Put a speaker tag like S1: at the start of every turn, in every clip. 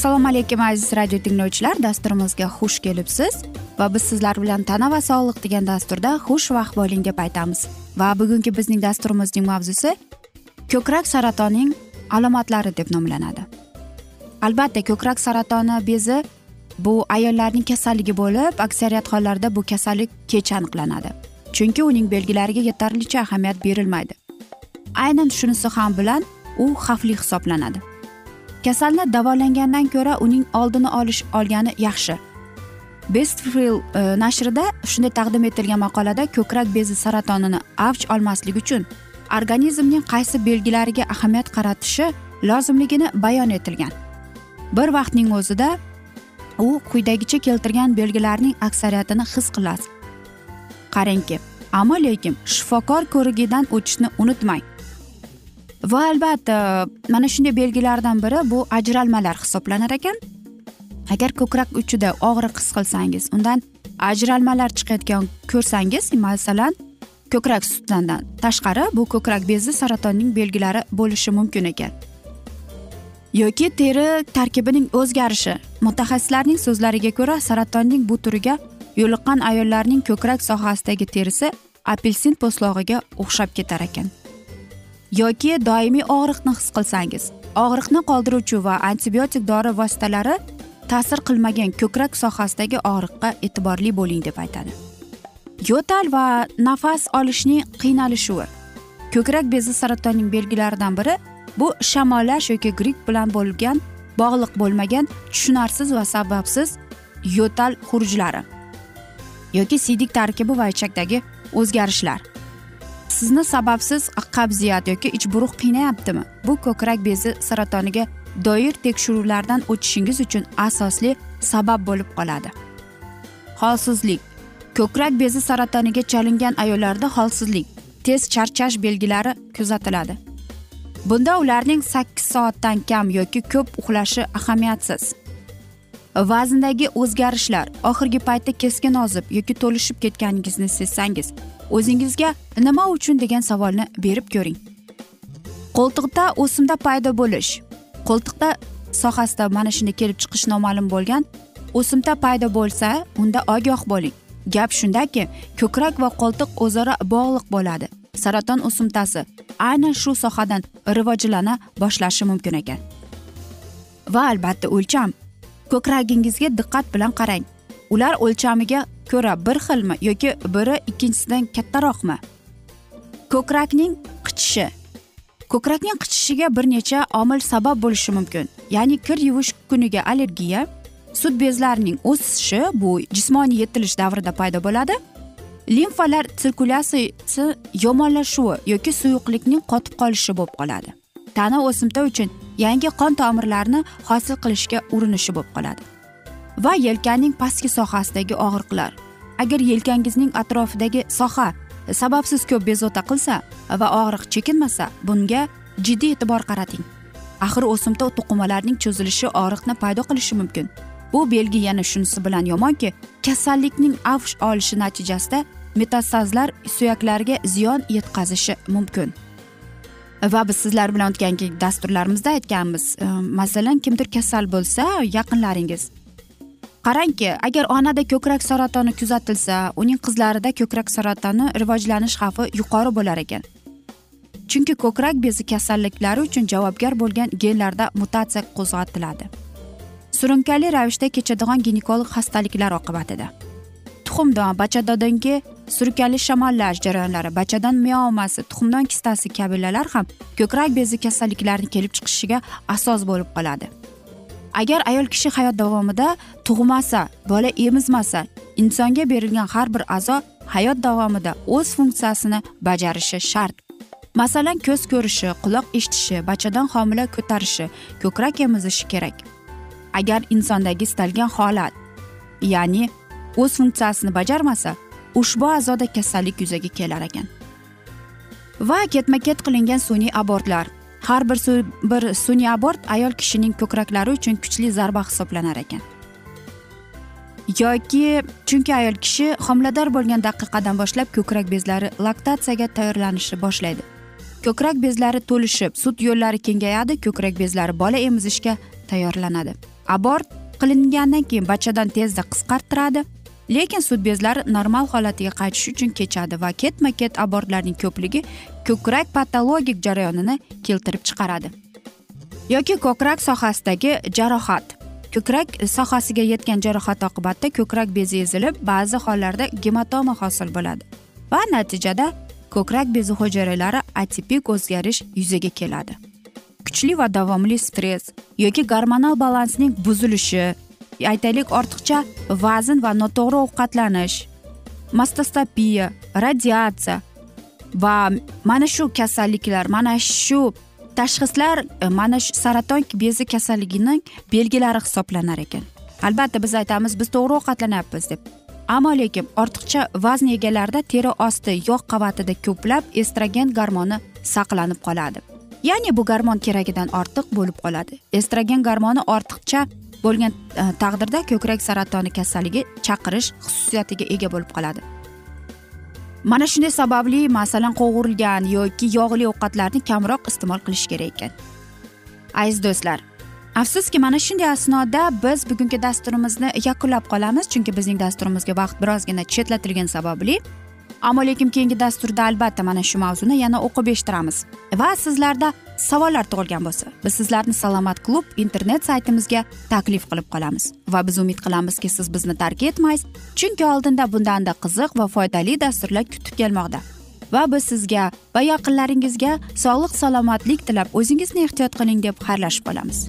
S1: assalomu alaykum aziz radio tinglovchilar. Dasturimizga xush kelibsiz va biz sizlar bilan tana va sog'liq degan dasturda xushvaqt bo'ling deb aytamiz. Va bugungi bizning dasturimizning mavzusi ko'krak saratonining alomatlari deb nomlanadi. Albatta ko'krak saratoni bezi bu ayollarning kasalligi bo'lib aksariyat hollarda bu kasallik kech aniqlanadi. Chunki uning belgilariga yetarlicha ahamiyat berilmaydi. Aynan shunisi ham bilan u xavfli hisoblanadi. Kasalni davolangandan ko'ra uning oldini olish olgani yaxshi. Bestfil e, nashrida shunday taqdim etilgan maqolada ko'krak bezi saratonini avj olmaslik uchun organizmning qaysi belgilariga ahamiyat qaratishi lozimligini bayon etilgan. Bir vaqtning o'zida u quyidagicha keltirgan belgilarning aksariyatini his qilasiz. Qarangki ammo lekin shifokor ko'rigidan o'tishni unutmang. Va albatta mana shunday belgilardan biri bu ajralmalar hisoblanar ekan. Agar ko'krak uchida og'riq his qilsangiz undan ajralmalar chiqayotgan ko'rsangiz masalan ko'krak sutidan tashqari bu ko'krak bezi saratonining belgilari bo'lishi mumkin ekan. Yoki teri tarkibining o'zgarishi. Mutaxassislarning so'zlariga ko'ra saratonning bu turiga yo'liqqan ayollarning ko'krak sohasidagi terisi apelsin po'stlog'iga o'xshab ketar ekan. Yoki doimiy og'riqni his qilsangiz og'riqni qoldiruvchi va antibiotik dori vositalari ta'sir qilmagan ko'krak sohasidagi og'riqqa e'tiborli bo'ling deb aytadi. Yo'tal va nafas olishning qiynalishuvi ko'krak bezi saratonining belgilaridan biri bu shamollash yoki gripp bilan bo'lgan bog'liq bo'lmagan tushunarsiz va sababsiz yo'tal xurujlari yoki siydik tarkibi va ichakdagi o'zgarishlar. Sizni sababsiz qabziyat yoki ichburug' qiynayaptimi? Bu ko'krak bezi saratoniga doir tekshiruvlardan o'tishingiz uchun asosli sabab bo'lib qoladi. Holsizlik. Ko'krak bezi saratoniga chalingan ayollarda holsizlik tez charchash belgilari kuzatiladi. Bunda ularning sakkiz soatdan kam yoki ko'p uxlashi ahamiyatsiz. Vazndagi o'zgarishlar oxirgi paytda keskin ozib yoki to'lishib ketganingizni sezsangiz o'zingizga nima uchun degan savolni berib ko'ring. Qo'ltiqda o'simda paydo bo'lish qo'ltiqda sohasida mana shunday kelib chiqish noma'lum bo'lgan o'simta paydo bo'lsa unda ogoh bo'ling. Gap shundaki ko'krak va qo'ltiq o'zaro bog'liq bo'ladi. Saraton o'simtasi aynan shu sohadan rivojlana boshlashi mumkin ekan. Va albatta o'lcham. Ko'kragingizga diqqat bilan qarang. Ular o'lchamiga ko'ra bir xilmi yoki biri ikkinchisidan kattaroqmi? Ko'krakning qichishi. Ko'krakning qichishiga bir necha omil sabab bo'lishi mumkin. Ya'ni kir yuvish kuniga allergiya sut bezlarining o'sishi bu jismoniy yetilish davrida paydo bo'ladi. Limfalar sirkulyatsiyasi yomonlashuvi yoki suyuqlikning qotib qolishi bo'lib qoladi. Tana o'simta uchun yangi qon tomirlarini hosil qilishga urinishi bo'lib qoladi. Va yelkanning pastki sohasidagi og'riqlar. Agar yelkangizning atrofidagi soha sababsiz ko'p bezovta qilsa va og'riq chekinmasa bunga jiddiy e'tibor qarating. Axir o'simta to'qimalarining cho'zilishi og'riqni paydo qilishi mumkin. Bu belgi yana shunisi bilan yomonki kasallikning avj olishi natijasida metastazlar suyaklarga ziyon yetkazishi mumkin. Va biz sizlar bilan o'tgangi dasturlarimizda aytganmiz e, masalan kimdir kasal bo'lsa yaqinlaringiz. Qarangki agar onada ko'krak saratoni kuzatilsa uning qizlarida ko'krak saratoni rivojlanish xavfi yuqori bo'lar ekan. Chunki ko'krak bezi kasalliklari uchun javobgar bo'lgan genlarda mutatsiya qo'zg'atiladi. Surunkali ravishda kechadigan ginekolog xastaliklar oqibatida. Tuxumdon bachadodangi surkali shamollash jarayonlari bachadan miomasi tuxumdon kistasi kabilalar ham ko'krak bezi kasalliklarini kelib chiqishiga asos bo'lib qoladi. Agar ayol kishi hayot davomida tug'masa bola emizmasa insonga berilgan har bir a'zo hayot davomida o'z funksiyasini bajarishi shart. Masalan ko'z ko'rishi quloq eshitishi bachadon homila ko'tarishi ko'krak emizishi kerak. Agar insondagi istalgan holat ya'ni o'z funksiyasini bajarmasa ushbu a'zoda kasallik yuzaga kelar ekan. Va ketma ket qilingan sun'iy abortlar. Har bir su, bir sun'iy abort ayol kishining ko'kraklari uchun kuchli zarba hisoblanar ekan. Yoki chunki ayol kishi homilador bo'lgan daqiqadan boshlab ko'krak bezlari laktatsiyaga tayyorlanishni boshlaydi. Ko'krak bezlari to'lishib sut yo'llari kengayadi ko'krak bezlari bola emizishga tayyorlanadi. Abort qilingandan keyin bachadan tezda qisqartiradi. Lekin sut bezlari normal holatiga qaytish uchun kechadi va ketma ket abortlarning ko'pligi ko'krak patologik jarayonini keltirib chiqaradi. Yoki ko'krak sohasidagi jarohat. Ko'krak sohasiga yetgan jarohat oqibatida ko'krak bezi ezilib ba'zi hollarda gematoma hosil bo'ladi va natijada ko'krak bezi hujayralari atipik o'zgarish yuzaga keladi. Kuchli va davomli stress yoki gormonal balansning buzilishi aytaylik ortiqcha vazn va noto'g'ri ovqatlanish mastostopiya radiatsiya va mana shu kasalliklar mana shu tashxislar e, mana shu saraton bezi kasalligining belgilari hisoblanar ekan. Albatta biz aytamiz biz to'g'ri ovqatlanyapmiz deb. Ammo lekin ortiqcha vazn egalarida teri osti yog' qavatida ko'plab estrogen gormoni saqlanib qoladi. Ya'ni bu gormon keragidan ortiq bo'lib qoladi. Estrogen gormoni ortiqcha bo'lgan e, taqdirda ko'krak saratoni kasalligi chaqirish xususiyatiga ega bo'lib qoladi. Mana shunday sababli masalan qovurilgan yoki yog'li ovqatlarni kamroq iste'mol qilish kerak ekan. Aziz do'stlar afsuski mana shunday asnoda biz bugungi dasturimizni yakunlab qolamiz chunki bizning dasturimizga vaqt birozgina chetlatilgani sababli ammo lekin keyingi dasturda albatta mana shu mavzuni yana o'qib eshittiramiz. Va sizlarda savollar tug'ilgan bo'lsa biz sizlarni salomat klub internet saytimizga taklif qilib qolamiz. Va biz umid qilamizki siz bizni tark etmaysiz chunki oldinda bundanda qiziq va foydali dasturlar kutib kelmoqda. Va biz sizga va yaqinlaringizga sog'lik salomatlik tilab o'zingizni ehtiyot qiling deb xayrlashib qolamiz.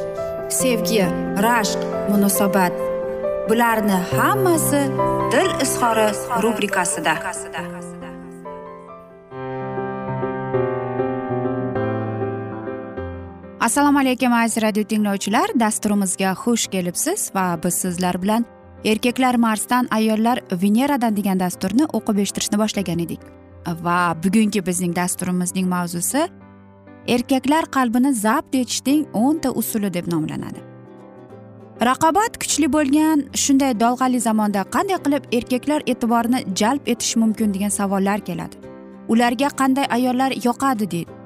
S1: sevgi rashq munosabat. Bularni hammasi dil izhori rubrikasida. Assalomu alaykum aziz radio tinglovchilar. Dasturimizga xush kelibsiz va biz sizlar bilan erkaklar marsdan ayollar veneradan degan dasturni o'qib eshittirishni boshlagan edik. Va bugungi bizning dasturimizning mavzusi erkaklar qalbini zabt etishning o'nta usuli deb nomlanadi. Raqobat kuchli bo'lgan shunday dolg'ali zamonda qanday qilib erkaklar e'tiborini jalb etish mumkin degan savollar keladi. Ularga qanday ayollar yoqadi deydi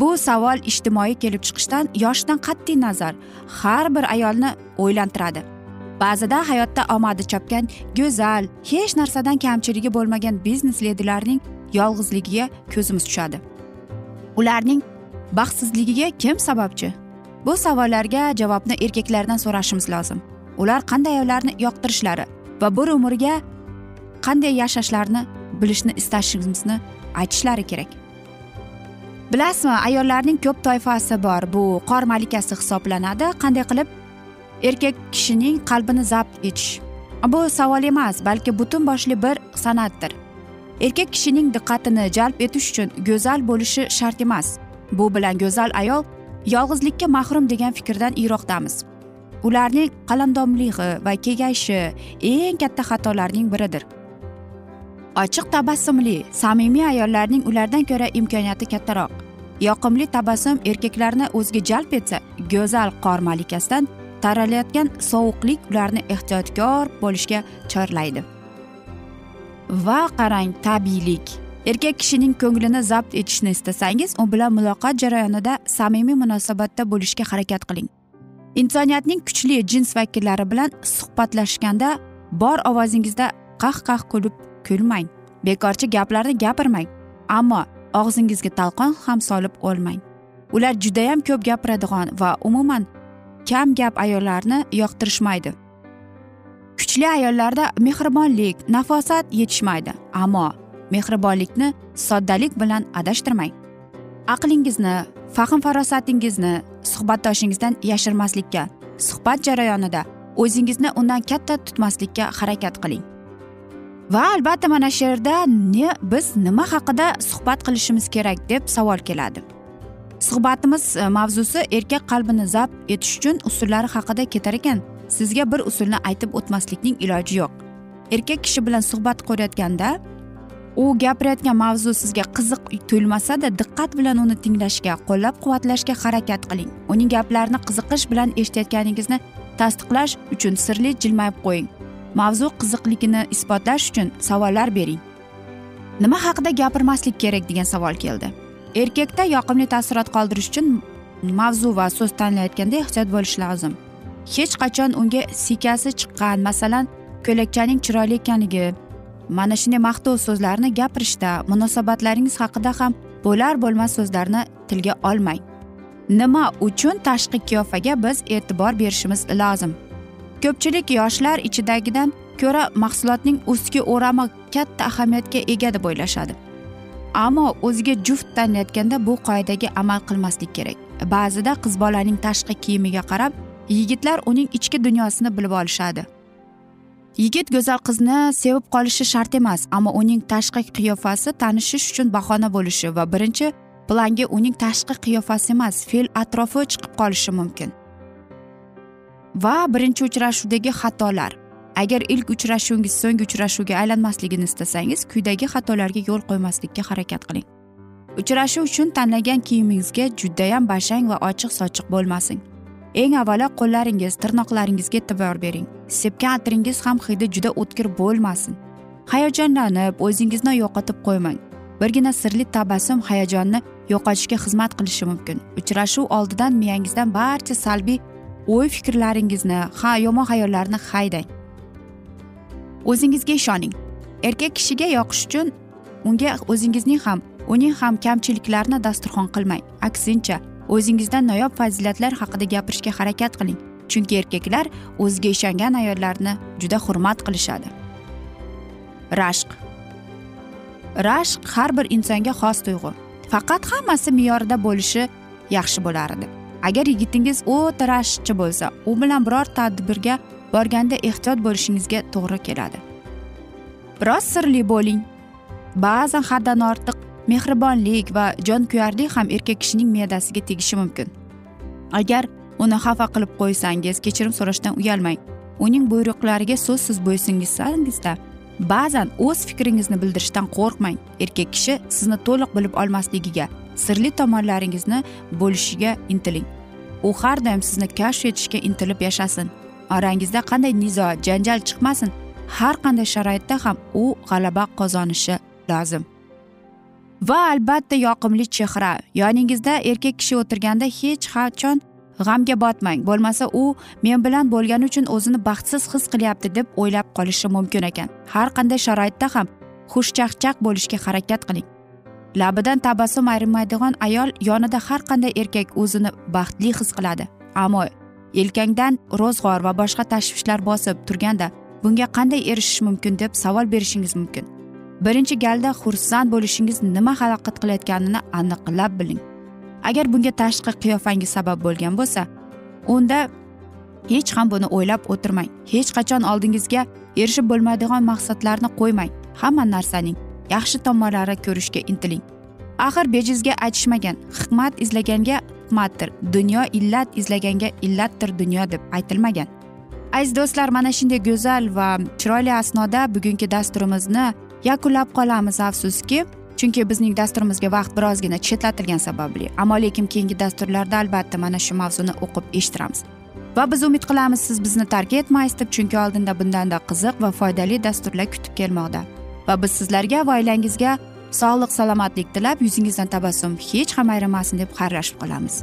S1: bu savol ijtimoiy kelib chiqishdan yoshdan qat'iy nazar har bir ayolni o'ylantiradi. Ba'zida hayotda omadi chopgan go'zal hech narsadan kamchiligi bo'lmagan biznes ledilarning yolg'izligiga ko'zimiz tushadi. Ularning baxtsizligiga kim sababchi? Bu savollarga javobni erkaklardan so'rashimiz lozim. Ular qanday ayollarni yoqtirishlari va bir umrga qanday yashashlarini bilishni istashimizni aytishlari kerak. Bilasizmi ayollarning ko'p toifasi bor. Bu qor malikasi hisoblanadi. Qanday qilib erkak kishining qalbini zabt etish? Bu savol emas balki butun boshli bir san'atdir. Erkak kishining diqqatini jalb etish uchun go'zal bo'lishi shart emas. Bu bilan go'zal ayol yolg'izlikka mahrum degan fikrdan yiroqdamiz. Ularning qalamdomlig'i va kegayishi eng katta xatolarning biridir. Ochiq tabassumli samimiy ayollarning ulardan ko'ra imkoniyati kattaroq. Yoqimli tabassum erkaklarni o'ziga jalb etsa go'zal qor malikasidan taralayotgan sovuqlik ularni ehtiyotkor bo'lishga chorlaydi. Va qarang tabiiylik. Erkak kishining ko'nglini zabt etishni istasangiz u bilan muloqot jarayonida samimiy munosabatda bo'lishga harakat qiling. Insoniyatning kuchli jins vakillari bilan suhbatlashganda bor ovozingizda qah qah kulib kulmang. Bekorchi gaplarni gapirmang ammo og'zingizga talqon ham solib olmang. Ular judayam ko'p gapiradigan va umuman kam gap ayollarni yoqtirishmaydi. Kuchli ayollarda mehribonlik nafosat yetishmaydi ammo mehribonlikni soddalik bilan adashtirmang. Aqlingizni fahm farosatingizni suhbatdoshingizdan yashirmaslikka suhbat jarayonida o'zingizni undan katta tutmaslikka harakat qiling. Va albatta mana shu yerda ne biz nima haqida suhbat qilishimiz kerak deb savol keladi. Suhbatimiz e, mavzusi erkak qalbini zabt etish uchun usullari haqida ketar ekan. Sizga bir usulni aytib o'tmaslikning iloji yo'q. Erkak kishi bilan suhbat qurayotganda u gapirayotgan mavzu sizga qiziq tuyulmasada diqqat bilan uni tinglashga qo'llab quvvatlashga harakat qiling. Uning gaplarini qiziqish bilan eshitayotganingizni tasdiqlash uchun sirli jilmayib qo'ying. Mavzu qiziqligini isbotlash uchun savollar bering. Nima haqida gapirmaslik kerak degan savol keldi. Erkakda yoqimli taassurot qoldirish uchun mavzu va so'z tanlayotganda ehtiyot bo'lish lozim. Hech qachon unga sikasi chiqqan masalan ko'ylakchaning chiroyli ekanligi mana shunday maqtov so'zlarni gapirishda munosabatlaringiz haqida ham bo'lar bo'lmas so'zlarni tilga olmang. Nima uchun tashqi qiyofaga biz e'tibor berishimiz lozim? Ko'pchilik yoshlar ichidagidan ko'ra mahsulotning ustki o'rami katta ahamiyatga ega deb o'ylashadi. Ammo o'ziga juft tanlayotganda bu qoidaga amal qilmaslik kerak. Ba'zida qiz bolaning tashqi kiyimiga qarab yigitlar uning ichki dunyosini bilib olishadi. Yigit go'zal qizni sevib qolishi shart emas ammo uning tashqi qiyofasi tanishish uchun bahona bo'lishi va birinchi planga uning tashqi qiyofasi emas fe'l atrofi chiqib qolishi mumkin. Va birinchi uchrashuvdagi xatolar. Agar ilk uchrashuvingiz so'nggi uchrashuvga aylanmasligini istasangiz quyidagi xatolarga yo'l qo'ymaslikka harakat qiling. Uchrashuv uchun tanlagan kiyimingizga judayam bashang va ochiq sochiq bo'lmasin. Eng avvalo qo'llaringiz tirnoqlaringizga e'tibor bering. Sepgan atiringiz ham hidi juda o'tkir bo'lmasin. Hayajonlanib o'zingizni yo'qotib qo'ymang. Birgina sirli tabassum hayajonni yo'qotishga xizmat qilishi mumkin. Uchrashuv oldidan miyangizdan barcha salbiy o'y fikrlaringizni ha yomon xayollarni haydang. O'zingizga ishoning. Erkak kishiga yoqish uchun unga o'zingizning ham uning ham kamchiliklarini dasturxon qilmang. Aksincha o'zingizdan noyob fazilatlar haqida gapirishga harakat qiling. Chunki erkaklar o'ziga ishongan ayollarni juda hurmat qilishadi. Rashq. Rashq har bir insonga xos tuyg'u. Faqat hammasi me'yorida bo'lishi yaxshi bo'lar edi agar yigitingiz o'ta rashqchi bo'lsa u bilan biror tadbirga borganda ehtiyot bo'lishingizga to'g'ri keladi. Biroz sirli bo'ling. Ba'zan haddan ortiq mehribonlik va jonkuyarlik ham erkak kishining me'dasiga tegishi mumkin. Agar uni xafa qilib qo'ysangiz kechirim so'rashdan uyalmang. Uning buyruqlariga so'zsiz bo'ysunsangizda ba'zan o'z fikringizni bildirishdan qo'rqmang. Erkak kishi sizni to'liq bilib olmasligiga sirli tomonlaringizni bo'lishiga intiling. U har doim sizni kashf etishga intilib yashasin. Orangizda qanday nizo janjal chiqmasin. Har qanday sharoitda ham u g'alaba qozonishi lozim. Va albatta yoqimli chehra. Yoningizda erkak kishi o'tirganda hech qachon g'amga botmang. Bo'lmasa u men bilan bo'lgani uchun o'zini baxtsiz his qilyapti deb o'ylab qolishi mumkin ekan. Har qanday sharoitda ham xushchaqchaq bo'lishga harakat qiling. Labidan tabassum ayrilmaydigan ayol yonida har qanday erkak o'zini baxtli his qiladi. Ammo yelkangdan ro'zg'or va boshqa tashvishlar bosib turganda bunga qanday erishish mumkin deb savol berishingiz mumkin. Birinchi galda xursand bo'lishingiz nima xalaqit qilayotganini aniqlab biling. Agar bunga tashqi qiyofangiz sabab bo'lgan bo'lsa unda hech ham buni o'ylab o'tirmang. Hech qachon oldingizga erishib bo'lmaydigan maqsadlarni qo'ymang. Hamma narsaning yaxshi tomonlari ko'rishga intiling. Axir bejizga aytishmagan hikmat izlaganga hikmatdir dunyo illat izlaganga illatdir dunyo deb aytilmagan. Aziz do'stlar mana shunday go'zal va chiroyli asnoda bugungi dasturimizni yakunlab qolamiz afsuski chunki bizning dasturimizga vaqt birozgina chetlatilgani sababli. Ammo lekin keyingi dasturlarda albatta mana shu mavzuni o'qib eshittiramiz. Va biz umid qilamiz siz bizni tark etmaysiz deb chunki oldinda bundanda qiziq va foydali dasturlar kutib kelmoqda. Va biz sizlarga va oilangizga sog'lik salomatlik tilab yuzingizdan tabassum hech ham ayrimasin deb xayrlashib qolamiz.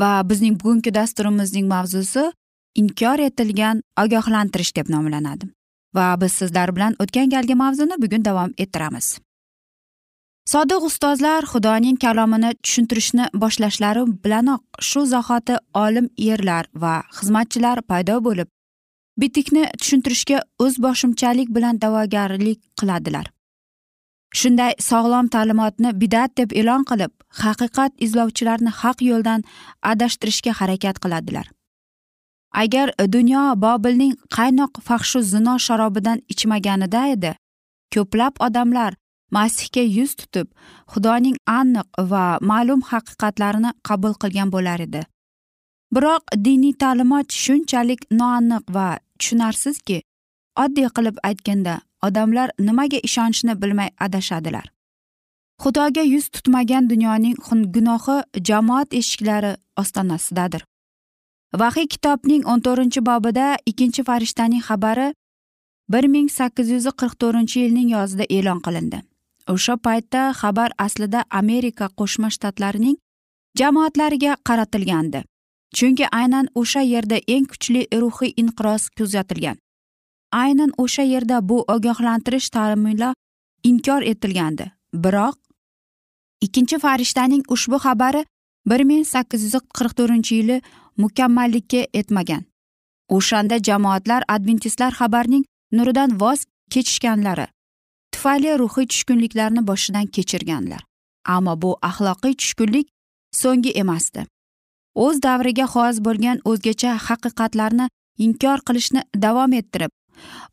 S1: Va bizning bugungi dasturimizning mavzusi inkor etilgan ogohlantirish deb nomlanadi. Va biz sizlar bilan o'tgan galgi mavzuni bugun davom ettiramiz. Sodiq ustozlar xudoning kalomini tushuntirishni boshlashlari bilanoq shu zahoti olim erlar va xizmatchilar paydo bo'lib bitikni tushuntirishga o'z boshimchalik bilan da'vogarlik qiladilar. Shunday sog'lom ta'limotni bidat deb e'lon qilib haqiqat izlovchilarni haq yo'ldan adashtirishga harakat qiladilar. Agar dunyo bobilning qaynoq faxshu zino sharobidan ichmaganida edi ko'plab odamlar masihga yuz tutib xudoning aniq va ma'lum haqiqatlarini qabul qilgan bo'lar edi. Biroq diniy ta'limot shunchalik noaniq va tushunarsizki oddiy qilib aytganda odamlar nimaga ishonishni bilmay adashadilar. Xudoga yuz tutmagan dunyoning gunohi jamoat eshiklari ostonasidadir. Vahiy kitobning o'n to'rtinchi bobida ikkinchi farishtaning xabari bir ming sakkiz yuz qirq to'rtinchi yilning yozida e'lon qilindi. O'sha paytda xabar aslida amerika qo'shma shtatlarining jamoatlariga qaratilgandi chunki aynan o'sha yerda eng kuchli ruhiy inqiroz kuzatilgan aynan o'sha yerda bu ogohlantirish ta'minlo inkor etilgandi. Biroq ikkinchi farishtaning ushbu xabari bir ming sakkiz yuz qirq to'rtinchi yili mukammallikka yetmagan o'shanda jamoatlar adventistlar xabarning nuridan voz kechishganlari tufayli ruhiy tushkunliklarni boshidan kechirganlar. Ammo bu axloqiy tushkunlik so'nggi emasdi. O'z davriga xos bo'lgan o'zgacha haqiqatlarni inkor qilishni davom ettirib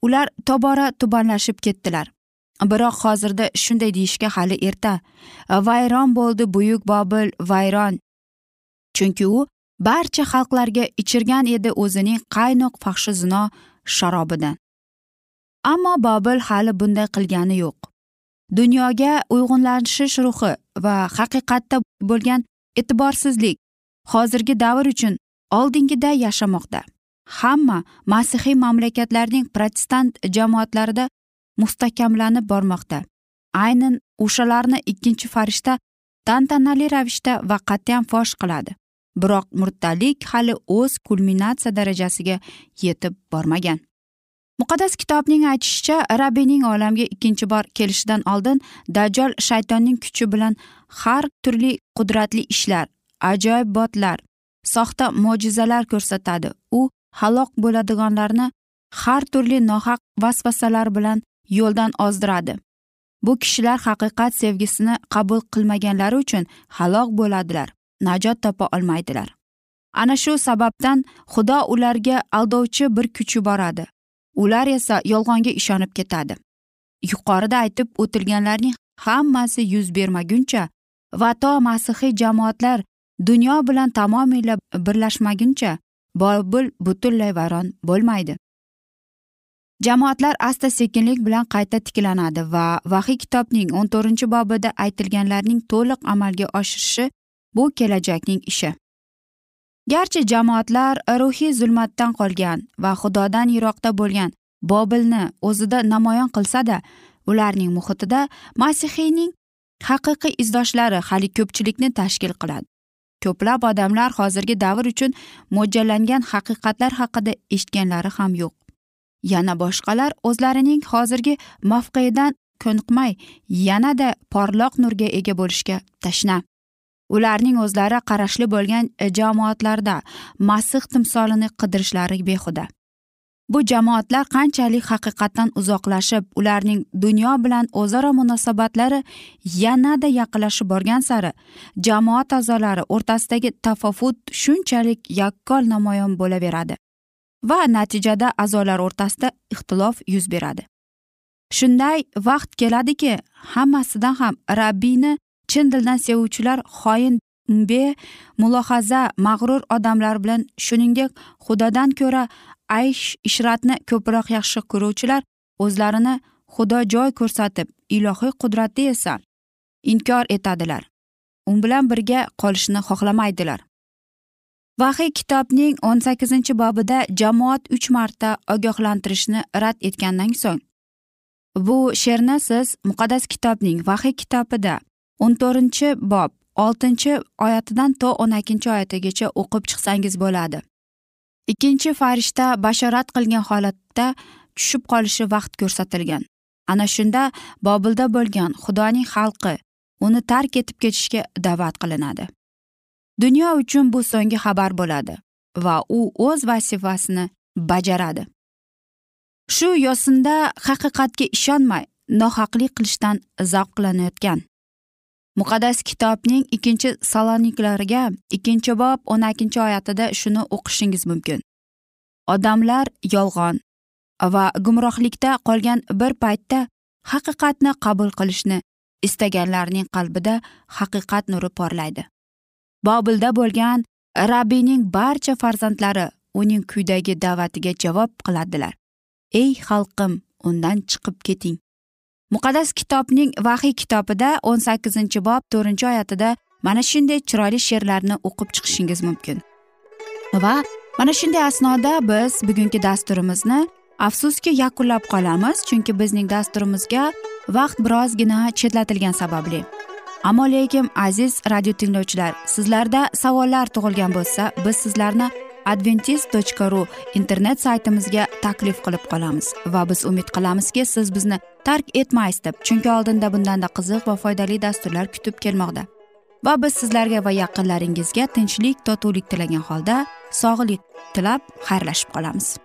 S1: ular tobora tubanlashib ketdilar. Biroq hozirda shunday deyishga hali erta. Vayron bo'ldi buyuk bobil vayron. Chunki u barcha xalqlarga ichirgan edi o'zining qaynoq faxshi zino sharobidan ammo bobil hali bunday qilgani yo'q. Dunyoga uyg'unlashish ruhi va haqiqatda bo'lgan e'tiborsizlik hozirgi davr uchun oldingida yashamoqda. Hamma masihiy mamlakatlarning protestant jamoatlarida mustahkamlanib bormoqda. Aynan o'shalarni ikkinchi farishta tantanali ravishda va qat'iyan fosh qiladi. Biroq murtalik hali o'z kulminatsiya darajasiga yetib bormagan. Muqaddas kitobning aytishicha rabbiyning olamga ikkinchi bor kelishidan oldin dajjol shaytonning kuchi bilan har turli qudratli ishlar ajoyibbotlar soxta mo'jizalar ko'rsatadi. U halok bo'ladiganlarni har turli nohaq vasvasalar bilan yo'ldan ozdiradi. Bu kishilar haqiqat sevgisini qabul qilmaganlari uchun halok bo'ladilar najot topa olmaydilar. Ana shu sababdan xudo ularga aldovchi bir kuch yuboradi ular esa yolg'onga ishonib ketadi. Yuqorida aytib o'tilganlarning hammasi yuz bermaguncha va to masihiy jamoatlar dunyo bilan tamomila birlashmaguncha bobil butunlay vayron bo'lmaydi. Jamoatlar asta sekinlik bilan qayta tiklanadi va vahiy kitobning o'n to'rtinchi bobida aytilganlarning to'liq amalga oshirishi bu kelajakning ishi. Garchi jamoatlar ruhiy zulmatdan qolgan va xudodan yiroqda bo'lgan bobilni o'zida namoyon qilsada ularning muhitida masihiyning haqiqiy izdoshlari hali ko'pchilikni tashkil qiladi. Ko'plab odamlar hozirgi davr uchun mo'ljallangan haqiqatlar haqida eshitganlari ham yo'q. Yana boshqalar o'zlarining hozirgi mavqeidan ko'niqmay yanada porloq nurga ega bo'lishga tashna. Ularning o'zlari qarashli bo'lgan jamoatlarda masih timsolini qidirishlari behuda. Bu jamoatlar qanchalik haqiqatdan uzoqlashib ularning dunyo bilan o'zaro munosabatlari yanada yaqinlashib borgan sari jamoat a'zolari o'rtasidagi tafovut shunchalik yakkol namoyon bo'laveradi va natijada a'zolar o'rtasida ixtilof yuz beradi. Shunday vaqt keladiki hammasidan ham rabbiyni chin dildan sevuvchilar xoin be mulohaza mag'rur odamlar bilan shuningdek xudodan ko'ra aysh ishratni ko'proq yaxshi ko'ruvchilar o'zlarini xudo joy ko'rsatib ilohiy qudratni esa inkor etadilar. U bilan birga qolishni xohlamaydilar. Vahiy kitobning o'n sakkizinchi bobida jamoat uch marta ogohlantirishni rad etgandan so'ng bu she'rni siz muqaddas kitobning vahiy kitobida o'n to'rtinchi bob oltinchi oyatidan to o'n ikkinchi oyatigacha o'qib chiqsangiz bo'ladi. Ikkinchi farishta bashorat qilgan holatda tushib qolishi vaqt ko'rsatilgan. Ana shunda bobilda bo'lgan xudoning xalqi uni tark etib ketishga da'vat qilinadi. Dunyo uchun bu so'nggi xabar bo'ladi va u o'z vazifasini bajaradi. Shu yo'sinda haqiqatga ishonmay nohaqlik qilishdan zavqlanayotgan muqaddas kitobning ikkinchi saloniklarga ikkinchi bob o'n ikkinchi oyatida shuni o'qishingiz mumkin. Odamlar yolg'on va gumrohlikda qolgan bir paytda haqiqatni qabul qilishni istaganlarning qalbida haqiqat nuri porlaydi. Bobilda bo'lgan rabbiyning barcha farzandlari uning kuydagi da'vatiga javob qiladilar. Ey xalqim undan chiqib keting. Muqaddas kitobning vahiy kitobida o'n sakkizinchi bob to'rtinchi oyatida mana shunday chiroyli she'rlarni o'qib chiqishingiz mumkin. Va mana shunday asnoda biz bugungi dasturimizni afsuski yakunlab qolamiz chunki bizning dasturimizga vaqt birozgina chetlatilgani sababli. Ammo lekin aziz radio tinglovchilar sizlarda savollar tug'ilgan bo'lsa biz sizlarni adventis ru internet saytimizga taklif qilib qolamiz. Va biz umid qilamizki siz bizni tark etmaysiz deb chunki oldinda bundanda qiziq va foydali dasturlar kutib kelmoqda. Va biz sizlarga va yaqinlaringizga tinchlik totuvlik tilagan holda sog'lik tilab xayrlashib qolamiz.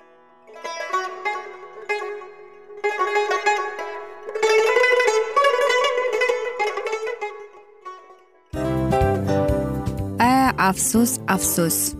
S1: A afsus afsus.